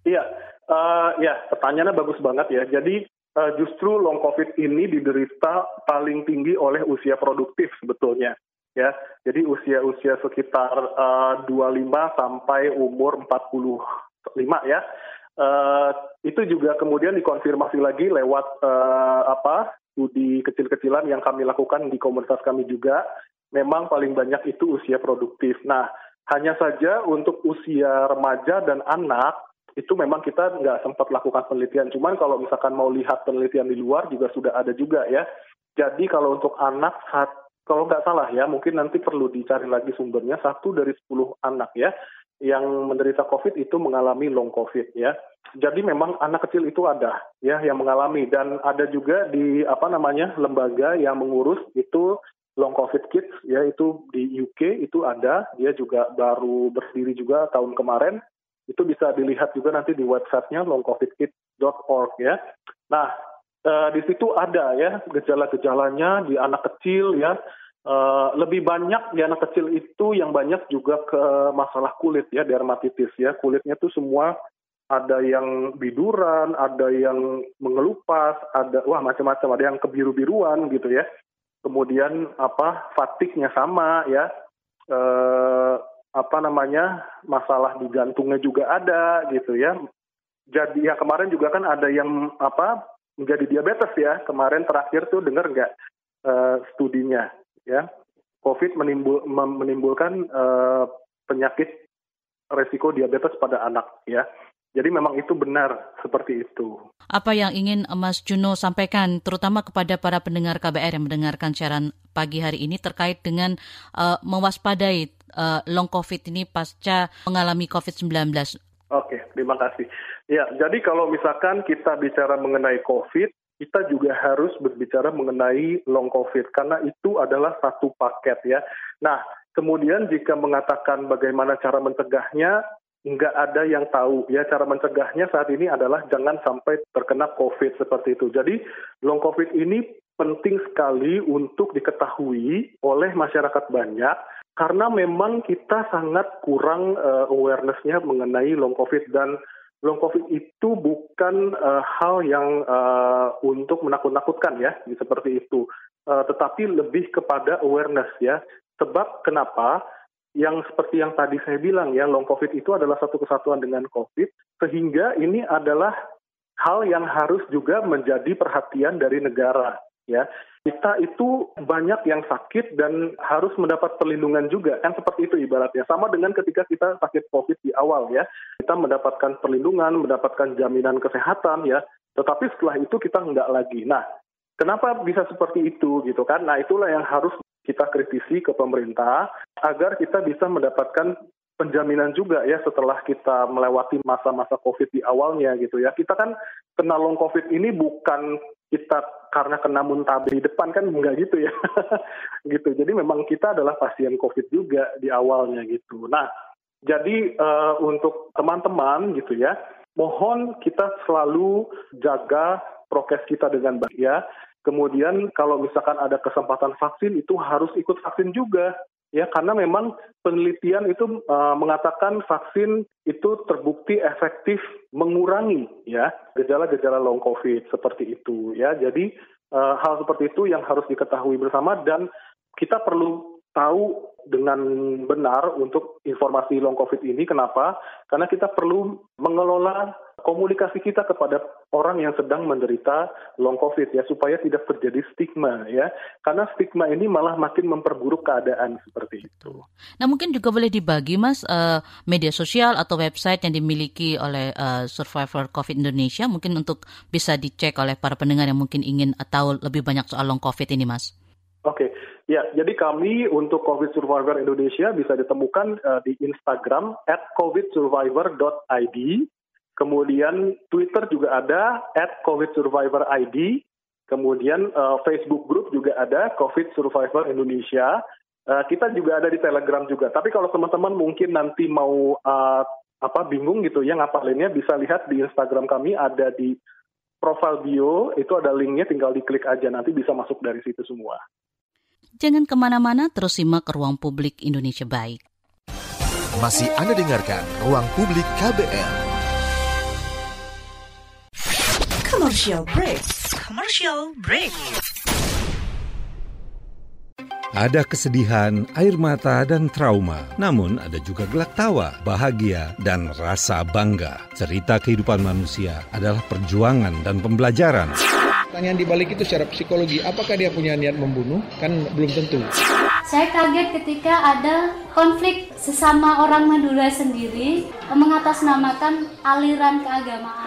Iya, uh, ya pertanyaannya bagus banget ya. Jadi uh, justru long COVID ini diderita paling tinggi oleh usia produktif sebetulnya. Ya, jadi usia-usia sekitar uh, 25 sampai umur 45 ya. Uh, itu juga kemudian dikonfirmasi lagi lewat uh, apa studi kecil-kecilan yang kami lakukan di komunitas kami juga. Memang paling banyak itu usia produktif. Nah, hanya saja untuk usia remaja dan anak itu memang kita nggak sempat lakukan penelitian. Cuman kalau misalkan mau lihat penelitian di luar juga sudah ada juga ya. Jadi kalau untuk anak kalau nggak salah ya, mungkin nanti perlu dicari lagi sumbernya. Satu dari sepuluh anak ya yang menderita COVID itu mengalami long COVID ya. Jadi memang anak kecil itu ada ya yang mengalami dan ada juga di apa namanya lembaga yang mengurus itu long COVID kids ya itu di UK itu ada dia juga baru berdiri juga tahun kemarin itu bisa dilihat juga nanti di websitenya longcovidkit.org ya. Nah, e, di situ ada ya gejala-gejalanya di anak kecil ya. E, lebih banyak di anak kecil itu yang banyak juga ke masalah kulit ya, dermatitis ya. Kulitnya tuh semua ada yang biduran, ada yang mengelupas, ada wah macam-macam, ada yang kebiru-biruan gitu ya. Kemudian apa fatiknya sama ya. E, apa namanya masalah di jantungnya juga ada gitu ya. Jadi ya kemarin juga kan ada yang apa menjadi diabetes ya. Kemarin terakhir tuh dengar nggak uh, studinya ya. COVID menimbul, menimbulkan uh, penyakit resiko diabetes pada anak ya. Jadi memang itu benar seperti itu. Apa yang ingin Mas Juno sampaikan terutama kepada para pendengar KBR yang mendengarkan siaran pagi hari ini terkait dengan uh, mewaspadai uh, long COVID ini pasca mengalami COVID-19? Oke, terima kasih. Ya, jadi kalau misalkan kita bicara mengenai COVID, kita juga harus berbicara mengenai long COVID karena itu adalah satu paket ya. Nah, kemudian jika mengatakan bagaimana cara mencegahnya, nggak ada yang tahu ya cara mencegahnya saat ini adalah jangan sampai terkena COVID seperti itu. Jadi long COVID ini penting sekali untuk diketahui oleh masyarakat banyak karena memang kita sangat kurang uh, awarenessnya mengenai long COVID dan long COVID itu bukan uh, hal yang uh, untuk menakut-nakutkan ya seperti itu, uh, tetapi lebih kepada awareness ya. Sebab kenapa? yang seperti yang tadi saya bilang ya, long COVID itu adalah satu kesatuan dengan COVID, sehingga ini adalah hal yang harus juga menjadi perhatian dari negara. Ya, kita itu banyak yang sakit dan harus mendapat perlindungan juga. Kan seperti itu ibaratnya. Sama dengan ketika kita sakit covid di awal ya. Kita mendapatkan perlindungan mendapatkan jaminan kesehatan ya. Tetapi setelah itu kita enggak lagi. Nah kenapa bisa seperti itu gitu kan? Nah itulah yang harus kita kritisi ke pemerintah agar kita bisa mendapatkan penjaminan juga ya setelah kita melewati masa-masa COVID di awalnya gitu ya. Kita kan kena long COVID ini bukan kita karena kena muntaber di depan kan enggak gitu ya. gitu. Jadi memang kita adalah pasien COVID juga di awalnya gitu. Nah, jadi uh, untuk teman-teman gitu ya, mohon kita selalu jaga prokes kita dengan baik ya. Kemudian kalau misalkan ada kesempatan vaksin itu harus ikut vaksin juga ya karena memang penelitian itu uh, mengatakan vaksin itu terbukti efektif mengurangi ya gejala-gejala long covid seperti itu ya. Jadi uh, hal seperti itu yang harus diketahui bersama dan kita perlu tahu dengan benar untuk informasi long covid ini kenapa. Karena kita perlu mengelola komunikasi kita kepada orang yang sedang menderita long covid ya supaya tidak terjadi stigma ya karena stigma ini malah makin memperburuk keadaan seperti itu. Nah mungkin juga boleh dibagi mas uh, media sosial atau website yang dimiliki oleh uh, Survivor COVID Indonesia mungkin untuk bisa dicek oleh para pendengar yang mungkin ingin tahu lebih banyak soal long covid ini mas. Oke, okay. ya jadi kami untuk COVID Survivor Indonesia bisa ditemukan uh, di Instagram at covidsurvivor.id Kemudian Twitter juga ada at COVID Survivor ID. Kemudian uh, Facebook group juga ada COVID Survivor Indonesia. Uh, kita juga ada di Telegram juga. Tapi kalau teman-teman mungkin nanti mau uh, apa bingung gitu ya ngapalinnya bisa lihat di Instagram kami ada di profile bio itu ada linknya tinggal diklik aja nanti bisa masuk dari situ semua. Jangan ke mana-mana terus simak ruang publik Indonesia baik. Masih Anda dengarkan ruang publik KBR. Commercial break. Commercial break. Ada kesedihan, air mata, dan trauma. Namun ada juga gelak tawa, bahagia, dan rasa bangga. Cerita kehidupan manusia adalah perjuangan dan pembelajaran. Pertanyaan dibalik itu secara psikologi, apakah dia punya niat membunuh? Kan belum tentu. Saya kaget ketika ada konflik sesama orang Madura sendiri mengatasnamakan aliran keagamaan.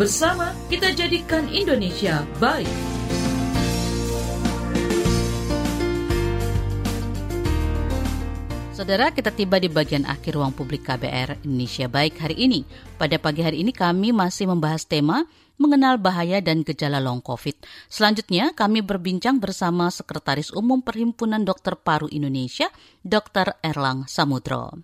Bersama kita jadikan Indonesia baik. Saudara, kita tiba di bagian akhir ruang publik KBR Indonesia Baik hari ini. Pada pagi hari ini kami masih membahas tema mengenal bahaya dan gejala long COVID. Selanjutnya, kami berbincang bersama Sekretaris Umum Perhimpunan Dokter Paru Indonesia, Dr. Erlang Samudro.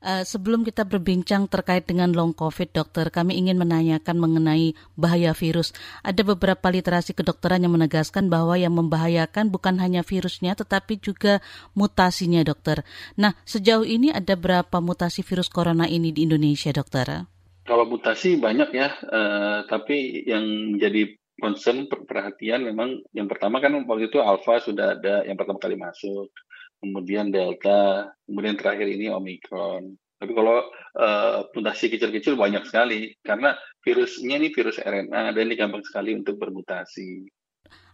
Uh, sebelum kita berbincang terkait dengan long COVID, dokter, kami ingin menanyakan mengenai bahaya virus. Ada beberapa literasi kedokteran yang menegaskan bahwa yang membahayakan bukan hanya virusnya, tetapi juga mutasinya, dokter. Nah, sejauh ini ada berapa mutasi virus corona ini di Indonesia, dokter? Kalau mutasi banyak ya, uh, tapi yang menjadi concern perhatian memang yang pertama kan waktu itu alpha sudah ada yang pertama kali masuk kemudian delta, kemudian terakhir ini omikron. Tapi kalau uh, mutasi kecil-kecil banyak sekali karena virusnya ini virus RNA dan ini gampang sekali untuk bermutasi.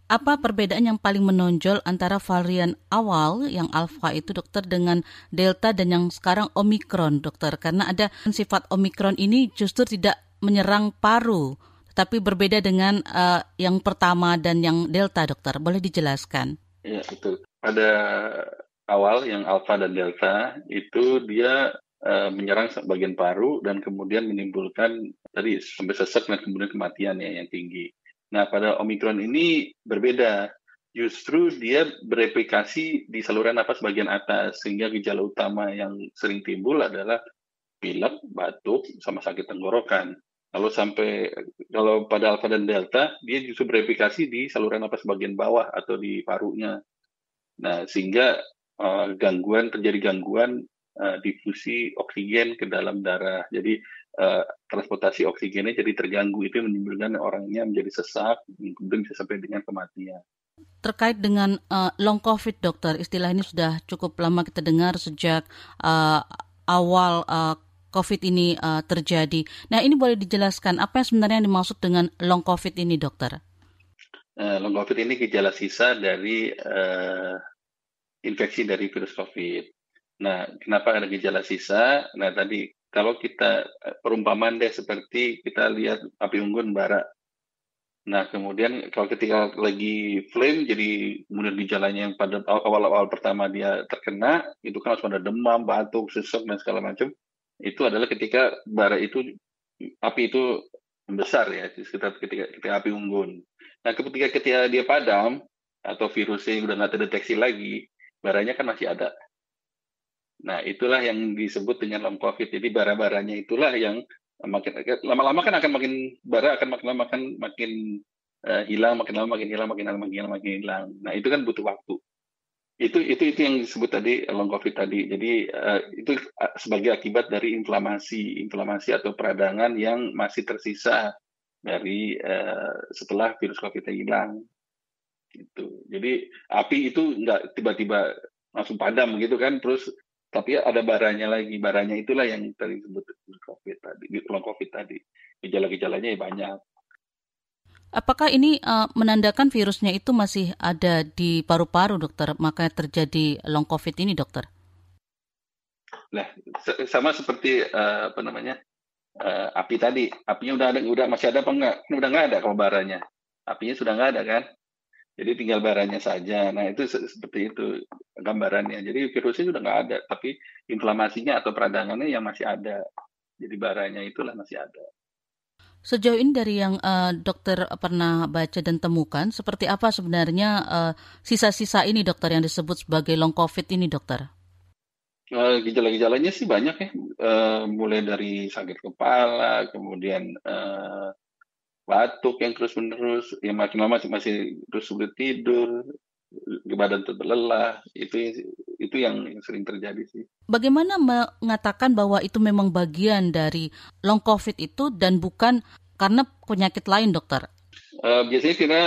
Apa perbedaan yang paling menonjol antara varian awal yang alpha itu dokter dengan delta dan yang sekarang omikron dokter? Karena ada sifat omikron ini justru tidak menyerang paru, tapi berbeda dengan uh, yang pertama dan yang delta dokter. Boleh dijelaskan? Ya betul. Pada awal yang alfa dan delta itu dia uh, menyerang bagian paru dan kemudian menimbulkan tadi sampai sesak dan kemudian kematian ya yang tinggi. Nah pada omikron ini berbeda, justru dia bereplikasi di saluran nafas bagian atas sehingga gejala utama yang sering timbul adalah pilek, batuk, sama sakit tenggorokan. Kalau sampai kalau pada alfa dan delta dia justru bereplikasi di saluran nafas bagian bawah atau di parunya. Nah, sehingga uh, gangguan terjadi gangguan uh, difusi oksigen ke dalam darah. Jadi uh, transportasi oksigennya jadi terganggu itu menimbulkan orangnya menjadi sesak, kemudian bisa sampai dengan kematian. Terkait dengan uh, long COVID, dokter, istilah ini sudah cukup lama kita dengar sejak uh, awal uh, COVID ini uh, terjadi. Nah, ini boleh dijelaskan apa yang sebenarnya dimaksud dengan long COVID ini, dokter? Uh, long COVID ini gejala sisa dari uh, infeksi dari virus COVID. Nah, kenapa ada gejala sisa? Nah, tadi kalau kita eh, perumpamaan deh seperti kita lihat api unggun bara. Nah, kemudian kalau ketika lagi flame, jadi kemudian gejalanya yang pada awal-awal pertama dia terkena, itu kan harus ada demam, batuk, sesek, dan segala macam. Itu adalah ketika bara itu, api itu besar ya, sekitar ketika, ketika api unggun. Nah, ketika ketika dia padam, atau virusnya udah nggak terdeteksi lagi, baranya kan masih ada. Nah, itulah yang disebut dengan long COVID. Jadi bara-baranya itulah yang makin lama-lama kan akan makin bara akan makin lama makin makin uh, hilang makin lama makin hilang makin lama makin hilang makin hilang nah itu kan butuh waktu itu itu itu yang disebut tadi long covid tadi jadi uh, itu sebagai akibat dari inflamasi inflamasi atau peradangan yang masih tersisa dari uh, setelah virus covid hilang gitu jadi api itu nggak tiba-tiba langsung padam gitu kan terus tapi ada baranya lagi baranya itulah yang tadi disebut covid tadi long covid tadi gejala-gejalanya ya banyak Apakah ini uh, menandakan virusnya itu masih ada di paru-paru, dokter? Makanya terjadi long COVID ini, dokter? Nah, sama seperti uh, apa namanya uh, api tadi. Apinya udah ada, udah masih ada apa enggak? Udah nggak ada kalau baranya. Apinya sudah nggak ada kan? Jadi tinggal baranya saja. Nah itu seperti itu gambarannya. Jadi virusnya sudah nggak ada, tapi inflamasinya atau peradangannya yang masih ada. Jadi baranya itulah masih ada. Sejauh ini dari yang uh, dokter pernah baca dan temukan, seperti apa sebenarnya uh, sisa-sisa ini dokter yang disebut sebagai long COVID ini dokter? Uh, gejala-gejalanya sih banyak ya, uh, mulai dari sakit kepala, kemudian uh, batuk yang terus menerus, yang makin lama masih, masih terus sulit tidur, badan terlelah, itu itu yang, yang sering terjadi sih. Bagaimana mengatakan bahwa itu memang bagian dari long covid itu dan bukan karena penyakit lain, dokter? Uh, biasanya kira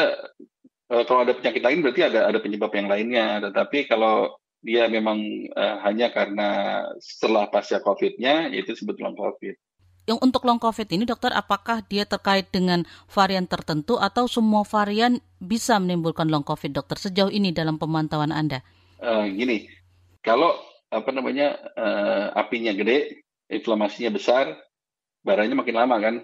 uh, kalau ada penyakit lain berarti ada ada penyebab yang lainnya, tetapi kalau dia memang uh, hanya karena setelah pasca COVID-nya, itu long COVID. Yang untuk long COVID ini dokter, apakah dia terkait dengan varian tertentu atau semua varian bisa menimbulkan long COVID dokter sejauh ini dalam pemantauan Anda? Uh, gini, kalau apa namanya uh, apinya gede, inflamasinya besar, baranya makin lama kan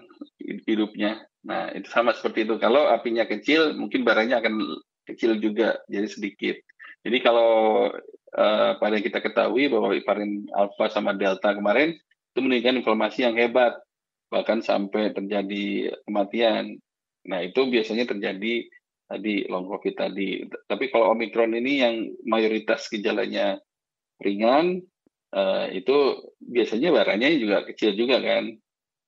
hidupnya. Nah itu sama seperti itu. Kalau apinya kecil, mungkin baranya akan kecil juga, jadi sedikit. Jadi kalau uh, pada kita ketahui bahwa varian alpha sama delta kemarin itu meningkatkan inflamasi yang hebat, bahkan sampai terjadi kematian. Nah, itu biasanya terjadi tadi long COVID tadi. Tapi kalau Omicron ini yang mayoritas gejalanya ringan, uh, itu biasanya baranya juga kecil juga kan.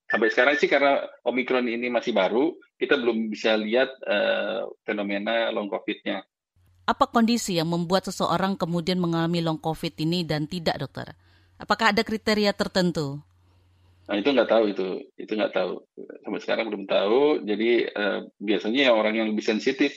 Sampai sekarang sih karena Omicron ini masih baru, kita belum bisa lihat uh, fenomena long COVID-nya. Apa kondisi yang membuat seseorang kemudian mengalami long COVID ini dan tidak, dokter? Apakah ada kriteria tertentu? Nah itu nggak tahu itu, itu nggak tahu. Sampai sekarang belum tahu. Jadi uh, biasanya yang orang yang lebih sensitif.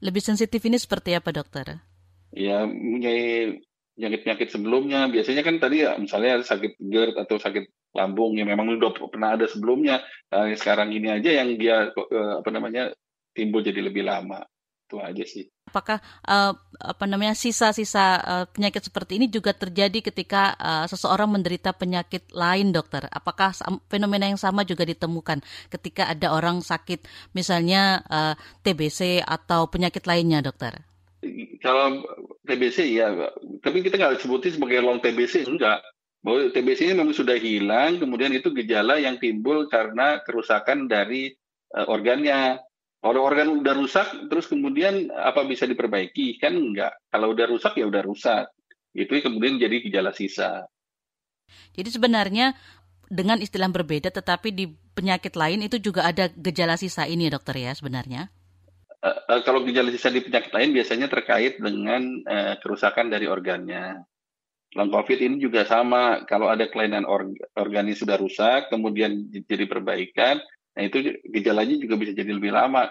Lebih sensitif ini seperti apa dokter? Ya mempunyai penyakit-penyakit sebelumnya. Biasanya kan tadi ya, misalnya sakit GERD atau sakit lambung yang memang udah pernah ada sebelumnya. Nah, sekarang ini aja yang dia uh, apa namanya timbul jadi lebih lama. Itu aja sih apakah uh, apa namanya sisa-sisa uh, penyakit seperti ini juga terjadi ketika uh, seseorang menderita penyakit lain, dokter? Apakah fenomena yang sama juga ditemukan ketika ada orang sakit, misalnya uh, TBC atau penyakit lainnya, dokter? Kalau TBC ya, tapi kita nggak sebutin sebagai long TBC enggak. Bahwa TBC ini memang sudah hilang, kemudian itu gejala yang timbul karena kerusakan dari organnya. Kalau organ udah rusak, terus kemudian apa bisa diperbaiki? Kan enggak. Kalau udah rusak ya udah rusak. Itu kemudian jadi gejala sisa. Jadi sebenarnya dengan istilah berbeda, tetapi di penyakit lain itu juga ada gejala sisa ini, dokter ya sebenarnya. Uh, uh, kalau gejala sisa di penyakit lain biasanya terkait dengan uh, kerusakan dari organnya. Long COVID ini juga sama. Kalau ada kelainan org organis sudah rusak, kemudian jadi perbaikan, Nah itu gejalanya juga bisa jadi lebih lama.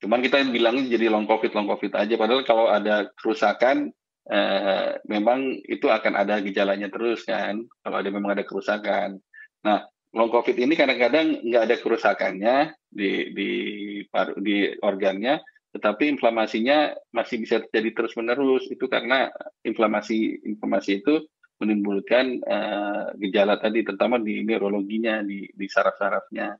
Cuman kita bilangnya jadi long covid long covid aja. Padahal kalau ada kerusakan eh, memang itu akan ada gejalanya terus kan. Kalau ada memang ada kerusakan. Nah long covid ini kadang-kadang nggak ada kerusakannya di di paru di organnya, tetapi inflamasinya masih bisa terjadi terus menerus. Itu karena inflamasi inflamasi itu menimbulkan uh, gejala tadi, terutama di neurologinya, di, di saraf-sarafnya.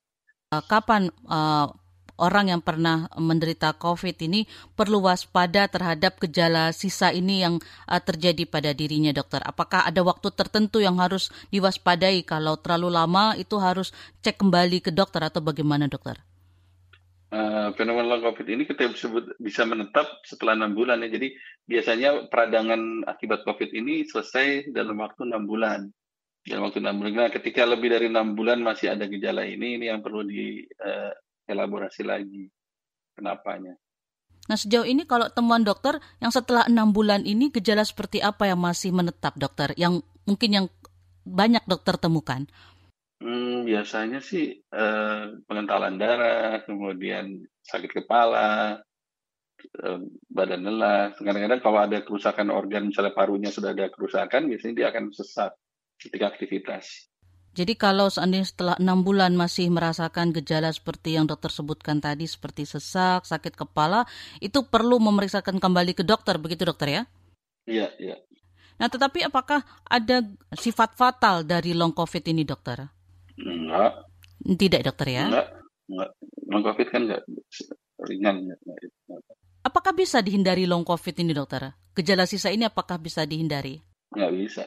Eh, kapan uh, orang yang pernah menderita COVID ini perlu waspada terhadap gejala sisa ini yang uh, terjadi pada dirinya, dokter? Apakah ada waktu tertentu yang harus diwaspadai kalau terlalu lama itu harus cek kembali ke dokter atau bagaimana, dokter? Uh, fenomena COVID ini kita sebut bisa menetap setelah enam bulan ya. Jadi biasanya peradangan akibat COVID ini selesai dalam waktu enam bulan. Dalam waktu enam bulan. Nah, ketika lebih dari enam bulan masih ada gejala ini, ini yang perlu dielaborasi uh, lagi. Kenapanya? Nah sejauh ini kalau temuan dokter yang setelah enam bulan ini gejala seperti apa yang masih menetap dokter? Yang mungkin yang banyak dokter temukan? Hmm, biasanya sih eh, pengentalan darah, kemudian sakit kepala, eh, badan lelah. Kadang-kadang kalau ada kerusakan organ, misalnya parunya sudah ada kerusakan, biasanya dia akan sesak ketika aktivitas. Jadi kalau seandainya setelah enam bulan masih merasakan gejala seperti yang dokter sebutkan tadi, seperti sesak, sakit kepala, itu perlu memeriksakan kembali ke dokter, begitu dokter ya? Iya, iya. Nah, tetapi apakah ada sifat fatal dari long COVID ini, dokter? Enggak. Tidak dokter ya? Enggak. Enggak. Long COVID kan enggak ringan. Apakah bisa dihindari long COVID ini dokter? Gejala sisa ini apakah bisa dihindari? Enggak bisa.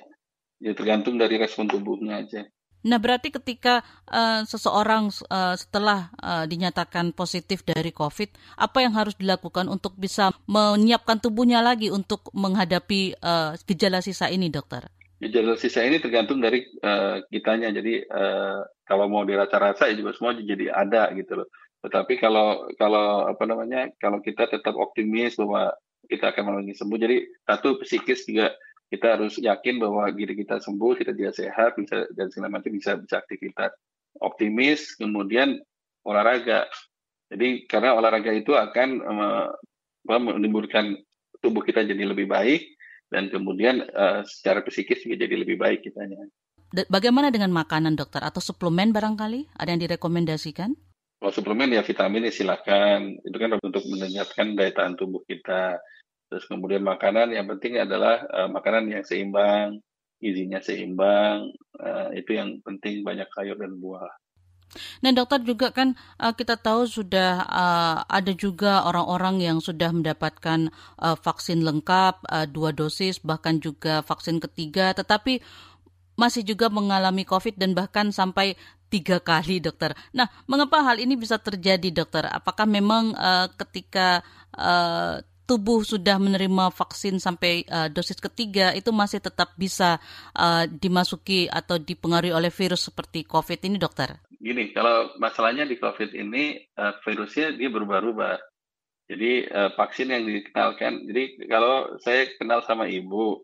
Ya tergantung dari respon tubuhnya aja. Nah, berarti ketika uh, seseorang uh, setelah uh, dinyatakan positif dari COVID, apa yang harus dilakukan untuk bisa menyiapkan tubuhnya lagi untuk menghadapi uh, gejala sisa ini, dokter? Gejala sisa ini tergantung dari uh, kitanya. Jadi uh, kalau mau dirasa-rasa ya juga semua jadi ada gitu loh. Tetapi kalau kalau apa namanya kalau kita tetap optimis bahwa kita akan mengalami sembuh. Jadi satu psikis juga kita harus yakin bahwa diri kita sembuh, kita dia sehat, bisa dan segala macam bisa bisa aktivitas. Optimis, kemudian olahraga. Jadi karena olahraga itu akan uh, menimbulkan tubuh kita jadi lebih baik, dan kemudian uh, secara psikis juga jadi lebih baik kitanya. Bagaimana dengan makanan dokter atau suplemen barangkali? Ada yang direkomendasikan? Kalau suplemen ya vitamin ya silakan. Itu kan untuk meningkatkan daya tahan tubuh kita. Terus kemudian makanan yang penting adalah uh, makanan yang seimbang, gizinya seimbang. Uh, itu yang penting banyak sayur dan buah. Nah dokter juga kan uh, kita tahu sudah uh, ada juga orang-orang yang sudah mendapatkan uh, vaksin lengkap dua dosis bahkan juga vaksin ketiga, tetapi masih juga mengalami COVID dan bahkan sampai tiga kali dokter. Nah mengapa hal ini bisa terjadi dokter? Apakah memang ketika tubuh sudah menerima vaksin sampai uh, dosis ketiga itu masih tetap bisa uh, dimasuki atau dipengaruhi oleh virus seperti COVID ini, dokter? gini, kalau masalahnya di COVID ini uh, virusnya dia berubah-ubah. Jadi uh, vaksin yang dikenalkan, jadi kalau saya kenal sama ibu,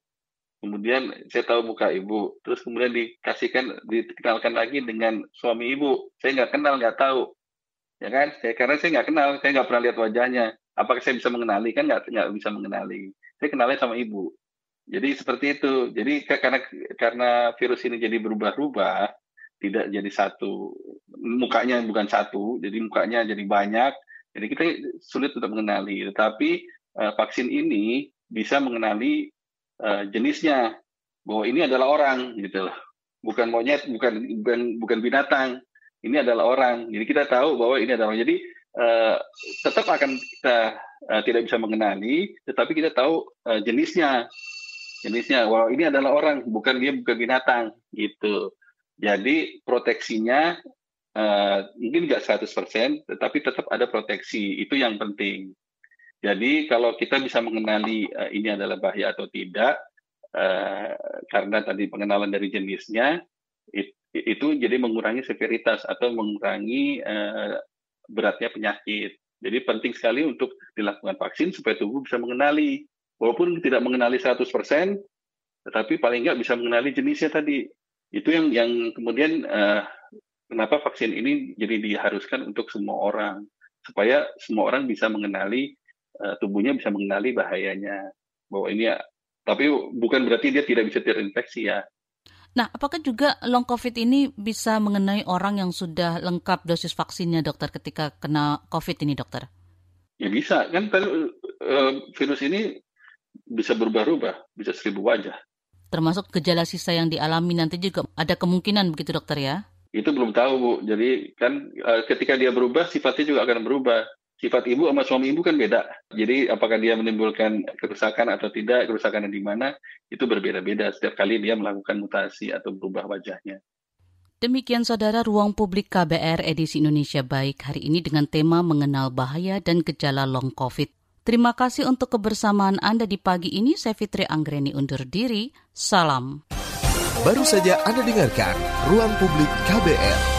kemudian saya tahu muka ibu, terus kemudian dikasihkan, dikenalkan lagi dengan suami ibu, saya nggak kenal, nggak tahu, ya kan? Saya karena saya nggak kenal, saya nggak pernah lihat wajahnya. Apakah saya bisa mengenali? Kan nggak nggak bisa mengenali. Saya kenalnya sama ibu. Jadi seperti itu. Jadi karena karena virus ini jadi berubah-ubah, tidak jadi satu mukanya bukan satu jadi mukanya jadi banyak jadi kita sulit untuk mengenali tetapi uh, vaksin ini bisa mengenali uh, jenisnya bahwa ini adalah orang gitu loh bukan monyet bukan bukan bukan binatang ini adalah orang jadi kita tahu bahwa ini adalah orang jadi uh, tetap akan kita uh, tidak bisa mengenali tetapi kita tahu uh, jenisnya jenisnya wow ini adalah orang bukan dia bukan binatang gitu jadi proteksinya uh, mungkin nggak 100%, tetapi tetap ada proteksi. Itu yang penting. Jadi kalau kita bisa mengenali uh, ini adalah bahaya atau tidak, uh, karena tadi pengenalan dari jenisnya, it, itu jadi mengurangi severitas atau mengurangi beratnya penyakit. Jadi penting sekali untuk dilakukan vaksin supaya tubuh bisa mengenali. Walaupun tidak mengenali 100%, tetapi paling nggak bisa mengenali jenisnya tadi itu yang yang kemudian uh, kenapa vaksin ini jadi diharuskan untuk semua orang supaya semua orang bisa mengenali uh, tubuhnya bisa mengenali bahayanya bahwa ini ya tapi bukan berarti dia tidak bisa terinfeksi ya Nah, apakah juga long COVID ini bisa mengenai orang yang sudah lengkap dosis vaksinnya, dokter, ketika kena COVID ini, dokter? Ya bisa, kan uh, virus ini bisa berubah-ubah, bisa seribu wajah termasuk gejala sisa yang dialami nanti juga ada kemungkinan begitu dokter ya? Itu belum tahu Bu. Jadi kan uh, ketika dia berubah sifatnya juga akan berubah. Sifat ibu sama suami ibu kan beda. Jadi apakah dia menimbulkan kerusakan atau tidak, kerusakan di mana itu berbeda-beda setiap kali dia melakukan mutasi atau berubah wajahnya. Demikian saudara ruang publik KBR edisi Indonesia Baik hari ini dengan tema mengenal bahaya dan gejala long COVID. Terima kasih untuk kebersamaan Anda di pagi ini. Saya Fitri Anggreni undur diri. Salam. Baru saja Anda dengarkan Ruang Publik KBR.